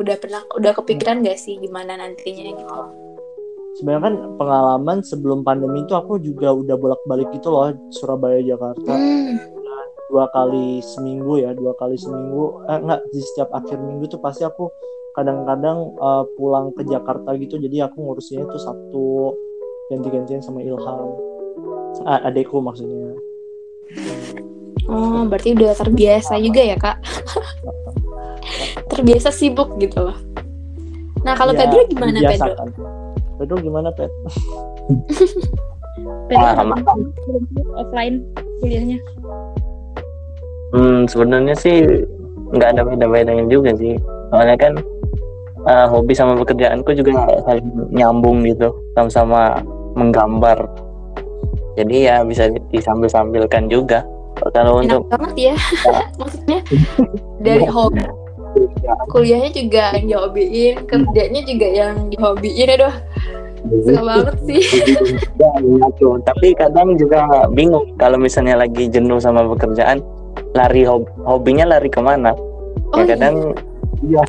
udah pernah udah kepikiran gak sih gimana nantinya gitu? Sebenarnya kan pengalaman sebelum pandemi itu aku juga udah bolak-balik gitu loh Surabaya Jakarta. Hmm. dua kali seminggu ya dua kali seminggu. Eh, enggak di setiap akhir minggu tuh pasti aku kadang-kadang uh, pulang ke Jakarta gitu. Jadi aku ngurusinnya tuh Sabtu ganti-gantian sama Ilham. A- adekku maksudnya. Oh berarti udah terbiasa juga ya kak terbiasa sibuk gitu loh nah kalau Ya, Pedro gimana Pedro dibiasakan. Pedro gimana Pet? Ah, sama. offline kuliahnya Hmm, sebenarnya sih nggak ada beda-bedanya juga sih. Soalnya kan eh, hobi sama pekerjaanku juga saling nyambung gitu, sama-sama menggambar. Jadi ya bisa disambil-sambilkan juga. Kalau enak untuk banget ya maksudnya dari hobi kuliahnya juga yang dihobiin kerjanya juga yang dihobiin aduh. Suka banget sih. Ya, iya tuh. Tapi kadang juga bingung kalau misalnya lagi jenuh sama pekerjaan, lari hob- hobinya lari ke mana? oh ya iya. kadang iya.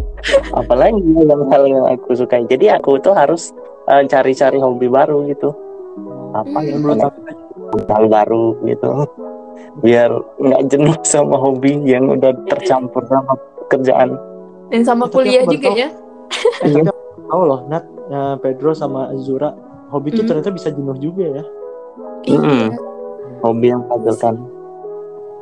Apalagi yang hal yang aku sukai. Jadi aku tuh harus eh, cari-cari hobi baru gitu. Apa Hmm. yang menurut aku hal baru gitu. Biar nggak jenuh sama hobi yang udah tercampur sama pekerjaan dan sama Tapi kuliah juga baru ya? Eh, tapi aku tahu loh Nat eh, Pedro sama Azura hobi itu Hmm. ternyata bisa jenuh juga ya. Mm-mm. iya hobi yang menghasilkan.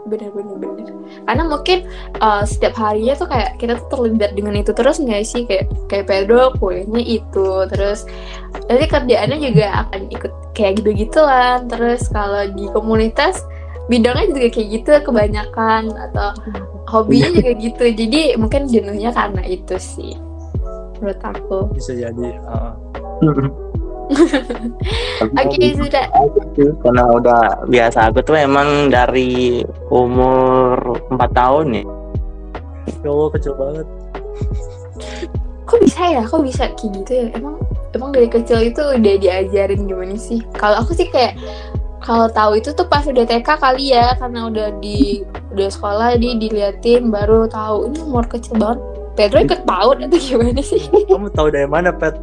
Bener bener bener. Karena mungkin uh, setiap harinya tuh kayak kita tuh terlibat dengan itu terus nggak sih? Kayak kayak Pedro kuliahnya itu terus nanti kerjaannya juga akan ikut kayak gitu gituan terus kalau di komunitas bidangnya juga kayak gitu kebanyakan atau hobinya juga gitu. Jadi mungkin jenuhnya karena itu sih. Menurut aku. Bisa jadi uh, oke sudah. Karena udah biasa aku tuh emang dari umur 4 tahun ya. Ya Allah kecil banget. Kok bisa ya? Kok bisa kayak gitu ya? Emang emang dari kecil itu udah diajarin gimana sih? Kalau aku sih kayak kalau tahu itu tuh pas udah TK kali ya karena udah di udah sekolah di diliatin baru tahu ini umur kecil banget Pedro ikut PAUD atau gimana sih kamu tahu dari mana Pet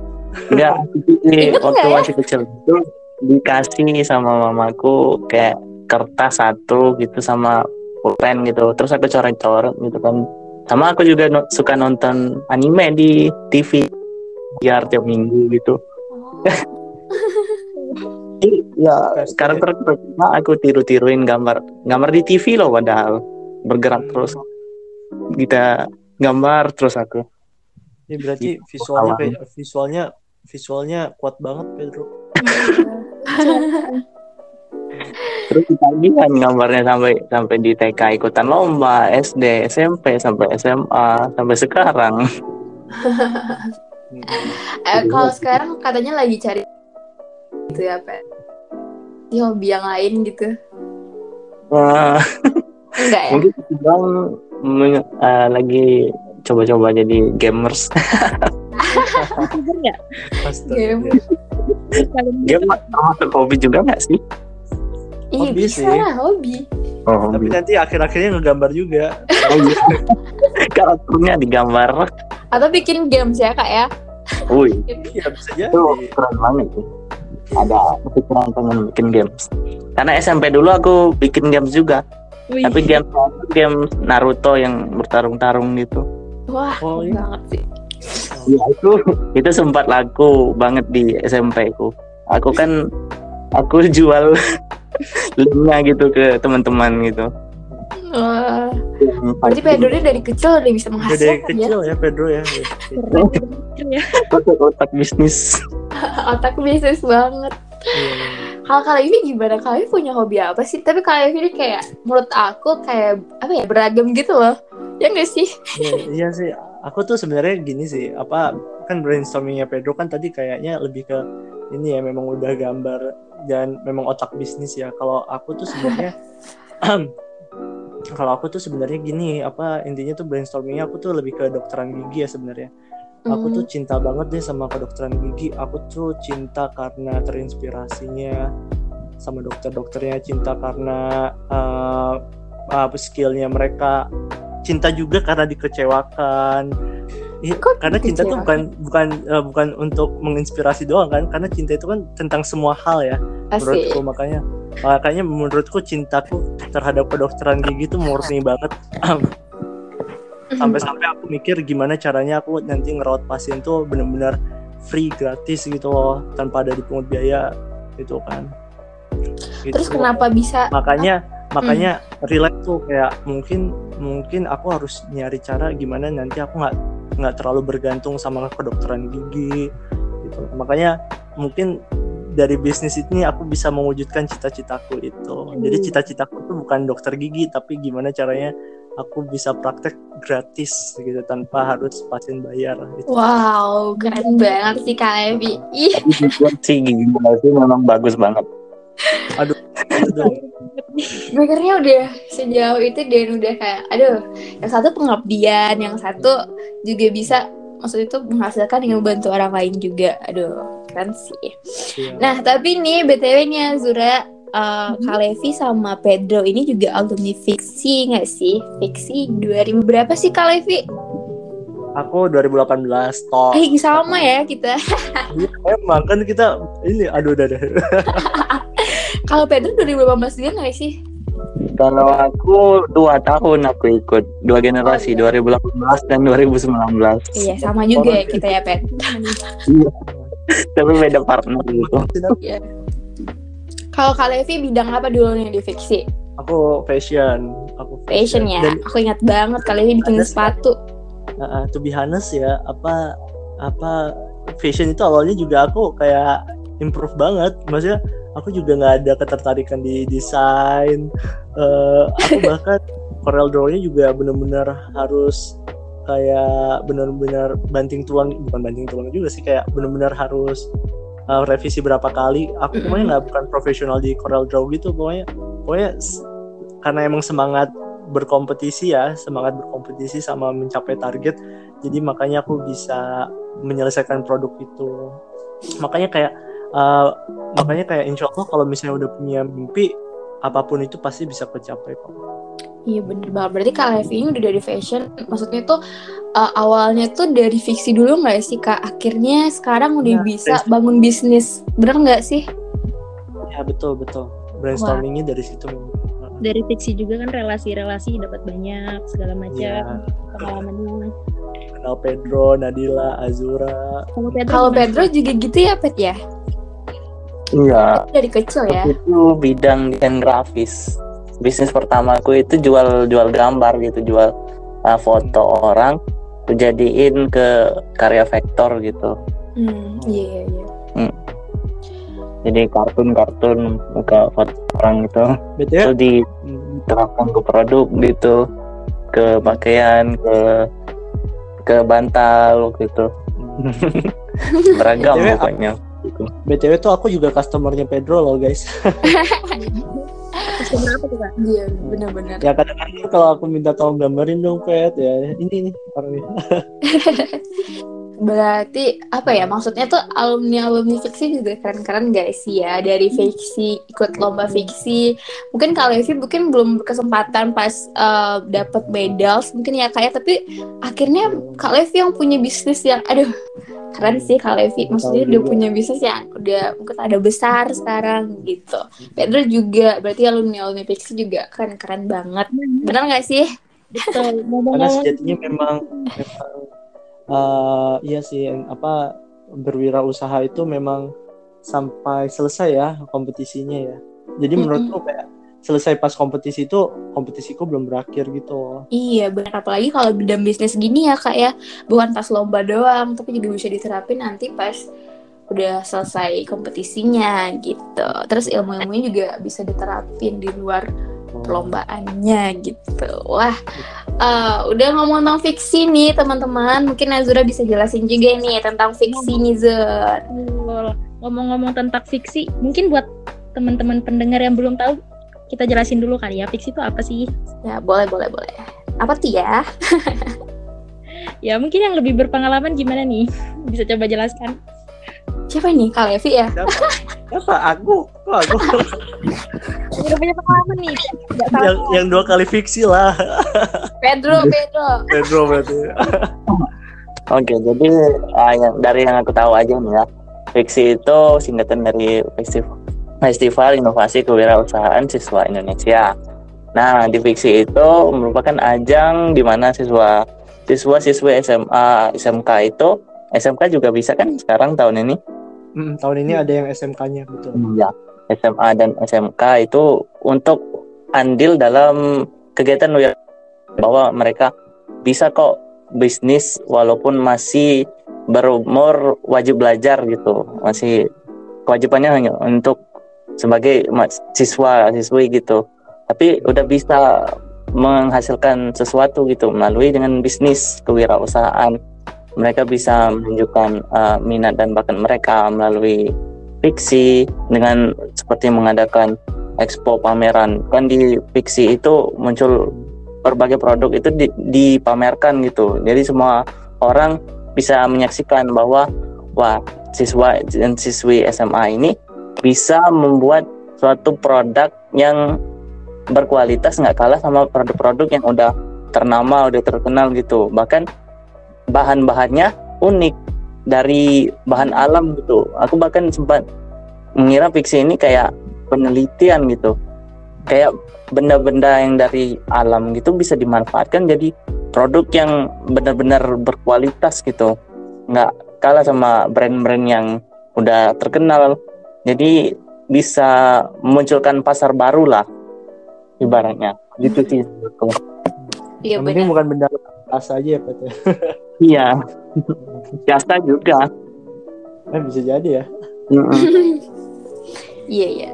Enggak, ini waktu ya? masih kecil itu dikasih sama mamaku kayak kertas satu gitu sama pulpen gitu. Terus aku coret-coret gitu kan. Sama aku juga no- suka nonton anime di TV biar tiap minggu gitu. Jadi, ya Pasti. karakter pertama aku tiru-tiruin gambar. Gambar di TV loh padahal. Bergerak terus. Kita gambar terus aku. Ini berarti visualnya kayak visualnya visualnya kuat banget Pedro. Terus ketagihan gambarnya sampai sampai di TK ikutan lomba, SD, SMP sampai SMA sampai sekarang. eh, kalau sekarang katanya lagi cari gitu ya Pe di hobi yang lain gitu Wah, enggak ya mungkin sedang men- eh, lagi coba-coba jadi gamers. youtuber nggak Astaga. Game. Game termasuk hobi juga nggak sih? Iya Hobi bisa sih. lah hobi Oh, tapi nanti akhir-akhirnya ngegambar juga karakternya digambar. atau bikin games ya kak ya Wih, iya bisa jadi itu keren banget sih. Ada kepikiran pengen bikin games. Karena SMP dulu aku bikin games juga. Wih, Tapi game game Naruto yang bertarung-tarung gitu. wah Oh, iya. banget sih Ya itu itu sempat laku banget di SMP ku. Aku kan aku jual linknya gitu ke teman-teman gitu. Wah, berarti Pedro dia dari kecil udah bisa Udah dari menghasilkan ya kecil ya Pedro ya keren ya otak, otak bisnis. otak bisnis banget Iya. kalau kalian ini gimana kalian punya hobi apa sih tapi kalian ini kayak menurut aku kayak apa ya beragam gitu loh ya nggak sih Iya, iya sih. Aku tuh sebenarnya gini sih, apa kan brainstormingnya Pedro kan tadi kayaknya lebih ke ini ya memang udah gambar dan memang otak bisnis ya. Kalau aku tuh sebenarnya kalau aku tuh sebenarnya gini, apa intinya tuh brainstormingnya aku tuh lebih ke dokteran gigi ya sebenarnya. Aku tuh cinta banget deh sama kedokteran gigi. Aku tuh cinta karena terinspirasinya sama dokter-dokternya, cinta karena uh, apa skillnya mereka, cinta juga karena dikecewakan. Kok karena cinta tuh bukan bukan eh, bukan untuk menginspirasi doang kan? Karena cinta itu kan tentang semua hal ya Asik. menurutku. Makanya makanya menurutku cintaku terhadap kedokteran gigi itu murni banget sampai-sampai aku mikir gimana caranya aku nanti ngerawat pasien tuh bener-bener free gratis gitu loh tanpa ada dipungut biaya gitu kan. Gitu. Terus kenapa bisa? Makanya makanya relate tuh kayak mungkin mungkin aku harus nyari cara gimana nanti aku nggak nggak terlalu bergantung sama kedokteran gigi gitu. Makanya mungkin dari bisnis ini aku bisa mewujudkan cita-citaku itu. Jadi cita-citaku tuh bukan dokter gigi tapi gimana caranya aku bisa praktek gratis gitu tanpa harus pasien bayar gitu. Wow, keren banget sih Kak Levi. Ih, sih gigi sih memang bagus banget Aduh, mikirnya udah sejauh itu dan udah kayak, aduh, yang satu pengabdian, yang satu juga bisa, maksudnya itu menghasilkan dengan membantu orang lain juga. Aduh, keren sih. iya. Nah, tapi nih BTW nih Azura, uh, Kak Levi sama Pedro ini juga alumni fiksi nggak sih? Fiksi 2000 berapa sih Kak Levi? aku 2018 toh Eh, sama ya kita. Iya, emang kan kita ini aduh udah udah Kalau Pedro 2018 juga nggak sih? kalau aku dua tahun aku ikut dua generasi Oh, 2018 dan 2019 Iya, sama juga ya kita ya, Pet. tapi beda partner gitu Iya. Kalau Kak Levi bidang apa dulu nih di fiksi? aku fashion aku Fashion ya. dan Aku ingat banget Kak Levi bikin sih. sepatu. uh, uh, to be honest ya apa apa fashion itu awalnya juga aku kayak improve banget maksudnya aku juga nggak ada ketertarikan di desain Eh, aku bahkan Corel Draw-nya juga bener-bener harus kayak bener-bener banting tulang bukan banting tulang juga sih kayak bener-bener harus uh, revisi berapa kali. Aku pokoknya nggak bukan profesional di Corel Draw gitu pokoknya pokoknya karena emang semangat berkompetisi ya semangat berkompetisi sama mencapai target jadi makanya aku bisa menyelesaikan produk itu. Makanya kayak uh, makanya kayak insya Allah kalau misalnya udah punya mimpi apa pun itu pasti bisa kecapai kok Iya bener banget. Berarti Kak Levi ini udah dari fashion. Maksudnya tuh uh, awalnya tuh dari fiksi dulu nggak sih Kak? Akhirnya sekarang udah Nah, bisa bangun bisnis. Bener nggak sih? ya betul betul brainstormingnya dari situ memang. Dari fiksi juga kan relasi-relasi dapat banyak segala macam ya pengalamannya. kenal Pedro Nadila Azura Kalau Pedro, Kalau gimana? Pedro juga gitu ya Pet ya? iya Dari kecil ya? itu bidang desain grafis bisnis pertamaku itu jual jual gambar gitu jual uh, foto orang dijadiin ke karya vektor gitu. Hmm, iya iya. iya. jadi kartun kartun muka foto orang gitu. Btw itu di hmm, terapkan ke produk gitu ke pakaian ke ke bantal gitu. Beragam BTW, pokoknya. Btw tuh aku juga customernya Pedro loh guys Customer apa tuh kak? Iya bener-bener. ya kadang-kadang kalau aku minta tolong gambarin dong Pet. Ya ini nih orangnya Berarti apa ya maksudnya tuh alumni alumni fiksi juga keren-keren guys sih ya? Dari fiksi ikut lomba fiksi. Mungkin Kak Levi mungkin belum berkesempatan pas uh, dapat medal mungkin ya kayak tapi akhirnya Kak Levi yang punya bisnis yang aduh keren sih Kak Levi. Maksudnya udah punya bisnis yang udah mungkin ada besar sekarang gitu. Pedro juga berarti alumni alumni fiksi juga keren-keren banget. Benar nggak sih? Betul. karena sejatinya memang memang eh, iya sih apa berwirausaha itu memang sampai selesai ya kompetisinya ya. Jadi menurutku kayak selesai pas kompetisi itu kompetisiku belum berakhir gitu. Iya benar apalagi kalau bidang bisnis gini ya kak ya. Bukan pas lomba doang tapi juga bisa diterapin nanti pas udah selesai kompetisinya gitu. Terus ilmu-ilmunya juga bisa diterapin di luar perlombaannya gitu. Wah eh, udah ngomong tentang fiksi nih teman-teman. Mungkin Azura bisa jelasin juga nih tentang fiksi nih Zur Betul. ngomong-ngomong tentang fiksi, mungkin buat teman-teman pendengar yang belum tahu, kita jelasin dulu kali ya fiksi itu apa sih? ya boleh boleh boleh. Apa tuh ya? Ya mungkin yang lebih berpengalaman gimana nih? Bisa coba jelaskan. siapa nih Kak Levi ya? Siapa? Siapa? Aku? Kok aku? Udah punya pengalaman nih. Tahu. yang yang dua kali fiksi lah. Pedro Pedro. Pedro berarti. Oke, jadi ah, yang- dari yang aku tahu aja nih ya, Fiksi itu singkatan dari Festival Festival Inovasi Kewirausahaan Siswa Indonesia. Nah, di Fiksi itu merupakan ajang di mana siswa siswa-siswi SMA, SMK itu SMK juga bisa kan sekarang tahun ini? Mm, tahun ini ada yang SMK-nya betul. Iya. SMA dan SMK itu untuk andil dalam kegiatan bahwa mereka bisa kok bisnis walaupun masih berumur wajib belajar gitu masih kewajibannya hanya untuk sebagai siswa siswi gitu. Tapi udah bisa menghasilkan sesuatu gitu melalui dengan bisnis kewirausahaan. Mereka bisa menunjukkan uh, minat dan bakat mereka melalui fiksi dengan seperti mengadakan expo pameran. Kan di fiksi itu muncul berbagai produk itu di- dipamerkan gitu. Jadi semua orang bisa menyaksikan bahwa wah siswa dan siswi SMA ini bisa membuat suatu produk yang berkualitas nggak kalah sama produk-produk yang udah ternama udah terkenal gitu. Bahkan bahan-bahannya unik dari bahan alam gitu. Aku bahkan sempat mengira fiksi ini kayak penelitian gitu. Kayak benda-benda yang dari alam gitu bisa dimanfaatkan jadi produk yang benar-benar berkualitas gitu. Nggak kalah sama brand-brand yang udah terkenal jadi bisa memunculkan pasar baru lah ibaratnya gitu sih menurutku. Iya benar. bukan benda rasa aja ya Pat ya. iya jasa juga Eh, bisa jadi ya. Iya iya.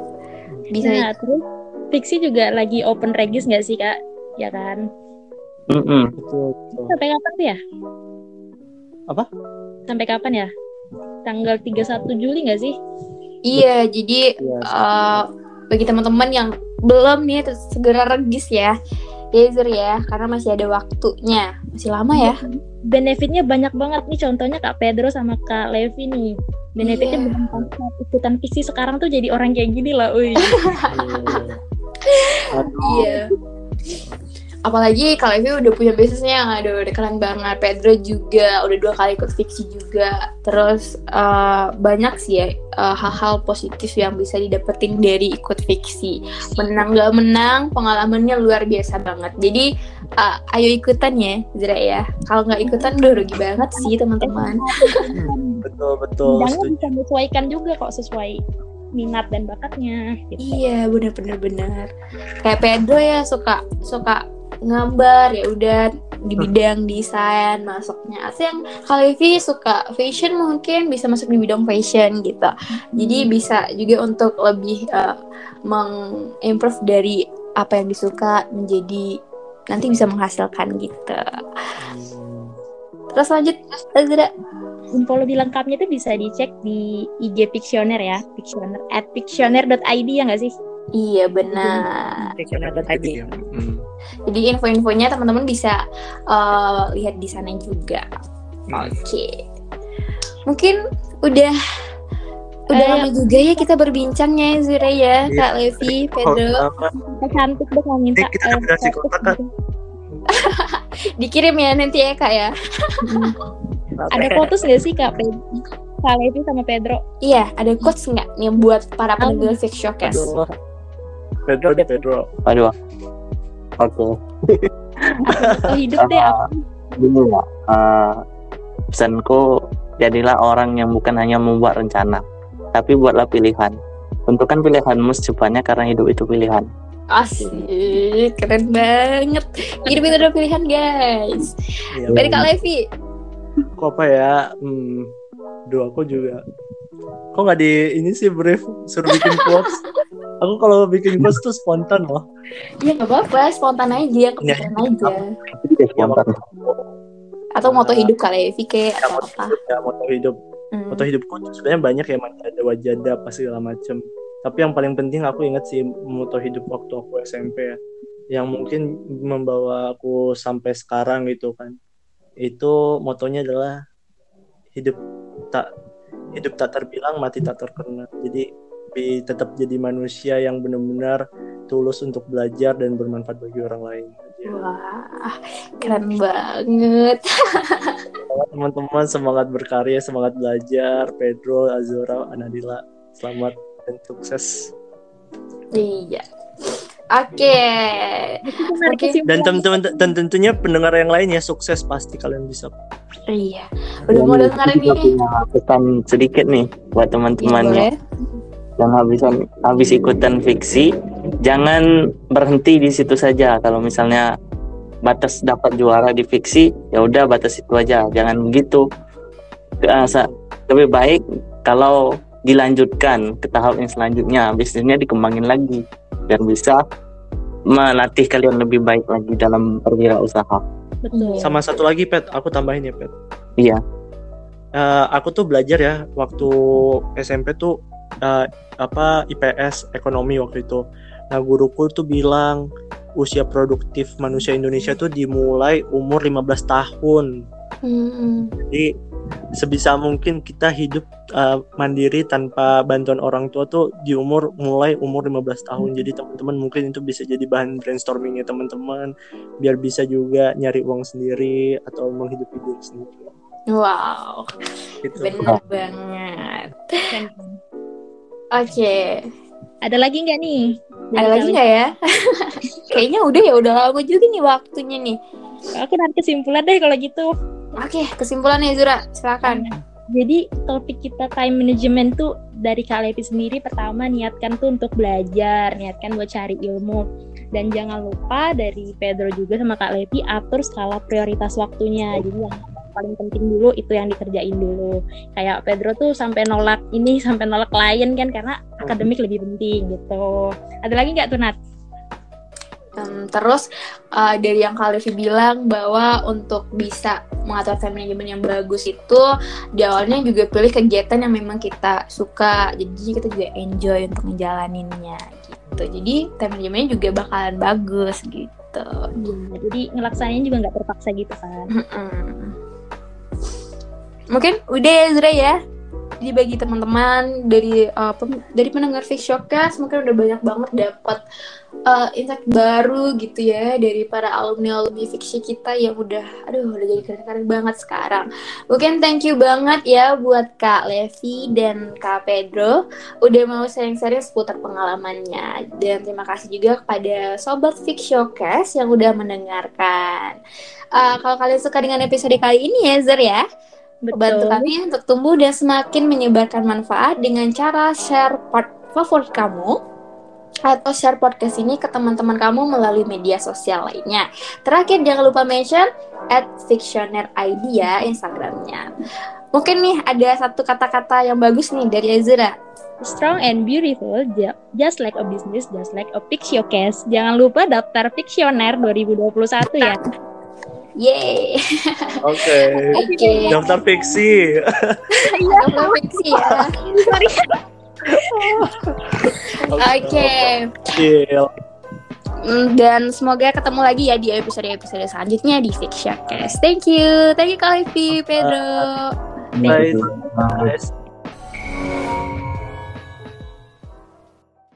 Bisa. Nah, terus Fiksi juga lagi open regis nggak sih kak? Ya kan? Betul, betul. Sampai kapan tuh ya? Apa? Sampai kapan ya? Tanggal 31 Juli nggak sih? Iya, jadi Iya, eh, bagi teman-teman yang belum nih segera regis ya. Yazer ya, karena masih ada waktunya. Masih lama ya. Benefitnya banyak banget nih. Contohnya Kak Pedro sama Kak Levi nih. Benefitnya Iya. bukan tanpa ikutan Fiksi sekarang tuh jadi orang kayak gini lah. Uy. Iya. Apalagi kalau Evi udah punya bisnisnya yang ada udah keren banget. Pedro juga udah dua kali ikut fiksi juga. Terus eh, banyak sih ya eh, hal-hal positif yang bisa didapetin dari ikut fiksi. Menang gak menang, pengalamannya luar biasa banget. Jadi eh, ayo ikutan ya, Zira ya. Kalau nggak ikutan udah rugi banget sih teman-teman. betul betul. Setuju. bisa menyesuaikan juga kok sesuai minat dan bakatnya. Gitu. Iya, bener-bener bener. Kayak Pedro ya suka suka gambar ya udah di bidang desain masuknya. Asli yang kalau Evi suka fashion mungkin bisa masuk di bidang fashion gitu. Jadi bisa juga untuk lebih eh, mengimprove dari apa yang disuka menjadi nanti bisa menghasilkan gitu. Hmm. Terus lanjut Azra. Info lebih lengkapnya itu bisa dicek di IG Pictioner ya, Pictioner at pictioner.id ya nggak sih? Iya benar. Ya. Hmm. Jadi info-infonya teman-teman bisa eh, lihat di sana juga. Oke. Mungkin udah udah Eh, lama juga ya kita berbincangnya Zura ya, Iya. Kak Levi, Pedro. Kita cantik deh mau minta. Kita eh, kontak. Dikirim ya nanti ya Kak ya. Ada fotos nggak sih Kak Pedro? Kak Levi sama Pedro. Iya, ada quotes nggak nih buat para pendengar Fix Showcase? Pedro Pedro. Aduh. Oke. Atau hidup deh apa? Dulu ya. eh, pesanku jadilah orang yang bukan hanya membuat rencana, tapi buatlah pilihan. Tentukan pilihanmu secepatnya karena hidup itu pilihan. Asik, keren banget. Hidup itu adalah pilihan guys. Iya. Dari Kak Levi. Kok apa ya? Hmm. Duh, aku juga. Kok nggak di ini sih brief suruh bikin quotes? aku kalau bikin quotes tuh spontan loh. Ya nggak apa-apa, spontan aja, kepikiran aja. Itu kayak spontan. Atau moto hidup Kak Levi kayak Ya, atau moto apa. hidup, ya, moto hidup. Hmm. Moto hidupku sebenarnya banyak ya ada wajada apa segala macem. Tapi yang paling penting aku ingat sih moto hidup waktu aku SMP ya. Yang mungkin membawa aku sampai sekarang gitu kan. Itu motonya adalah hidup tak hidup tak terbilang mati tak terkenal. Jadi bi- tetap jadi manusia yang benar-benar tulus untuk belajar dan bermanfaat bagi orang lain. Ya. Wah, keren banget. teman-teman, semangat berkarya, semangat belajar. Pedro, Azura, Anadila, selamat dan sukses. Iya. Oke. Oke. Dan teman-teman dan tentunya pendengar yang lain ya sukses pasti kalian bisa. Iya. Udah mau dengerin ini. pesan sedikit nih buat Iya, teman-temannya yang habis habis ikutan fiksi jangan berhenti di situ saja kalau misalnya batas dapat juara di fiksi ya udah batas itu aja jangan begitu lebih baik kalau dilanjutkan ke tahap yang selanjutnya bisnisnya dikembangin lagi biar bisa melatih kalian lebih baik lagi dalam berwirausaha Betul. Sama satu lagi Pet, aku tambahin ya Pet. iya Eh, aku tuh belajar ya waktu SMP tuh eh, apa IPS ekonomi waktu itu. Nah guruku tuh bilang usia produktif manusia Indonesia tuh dimulai umur 15 tahun. Hmm. Jadi sebisa mungkin kita hidup eh, mandiri tanpa bantuan orang tua tuh di umur mulai umur 15 tahun. Jadi teman-teman mungkin itu bisa jadi bahan brainstormingnya teman-teman biar bisa juga nyari uang sendiri atau menghidupi diri sendiri. Wow. Gitu. Bener banget. Oke. Ada lagi nggak nih? Ada lagi nggak ya? Kayaknya udah ya udah lama juga nih waktunya nih. Aku narik kesimpulan deh kalau gitu. Oke, kesimpulannya Zura, silakan. Jadi topik kita time management tuh dari Kak Levi sendiri pertama niatkan tuh untuk belajar, niatkan buat cari ilmu. Dan jangan lupa dari Pedro juga sama Kak Levi atur skala prioritas waktunya. Jadi yang paling penting dulu itu yang dikerjain dulu. Kayak Pedro tuh sampai nolak ini sampai nolak klien kan karena akademik lebih penting gitu. Ada lagi nggak tuh Nat? Em, terus uh, dari yang Kak Levi bilang bahwa untuk bisa mengatur time management yang bagus itu di awalnya juga pilih kegiatan yang memang kita suka. Jadi kita juga enjoy untuk ngejalaninnya gitu. Jadi time managementnya juga bakalan bagus gitu. Iya, jadi ngelaksanain juga nggak terpaksa gitu kan. Mungkin udah ya Zura ya jadi bagi teman-teman dari uh, pem- dari pendengar Fix Showcase mungkin udah banyak banget dapat uh, insight baru gitu ya dari para alumni alumni fiksi kita yang udah aduh udah jadi keren-keren banget sekarang. Mungkin thank you banget ya buat Kak Levi dan Kak Pedro udah mau sharing-sharing seputar pengalamannya. Dan terima kasih juga kepada sobat Fix Showcase yang udah mendengarkan. Uh, kalau kalian suka dengan episode kali ini ya Zer ya Bantu kami untuk tumbuh dan semakin menyebarkan manfaat dengan cara share part favorit kamu atau share podcast ini ke teman-teman kamu melalui media sosial lainnya. Terakhir jangan lupa mention at Fictioner ID ya Instagramnya. Mungkin nih ada satu kata-kata yang bagus nih dari Azura. Strong and beautiful, ju- just like a business, just like a Pixiocast. Jangan lupa daftar Pixioner 2021 ya. Yeay. Oke. Oke. Daftar fiksi. Daftar fiksi ya. Oke. Gil. Mm, Dan semoga ketemu lagi ya di episode-episode selanjutnya di Fix Showcase. Thank you. Thank you Kak Levi, Pedro. Bye. Guys.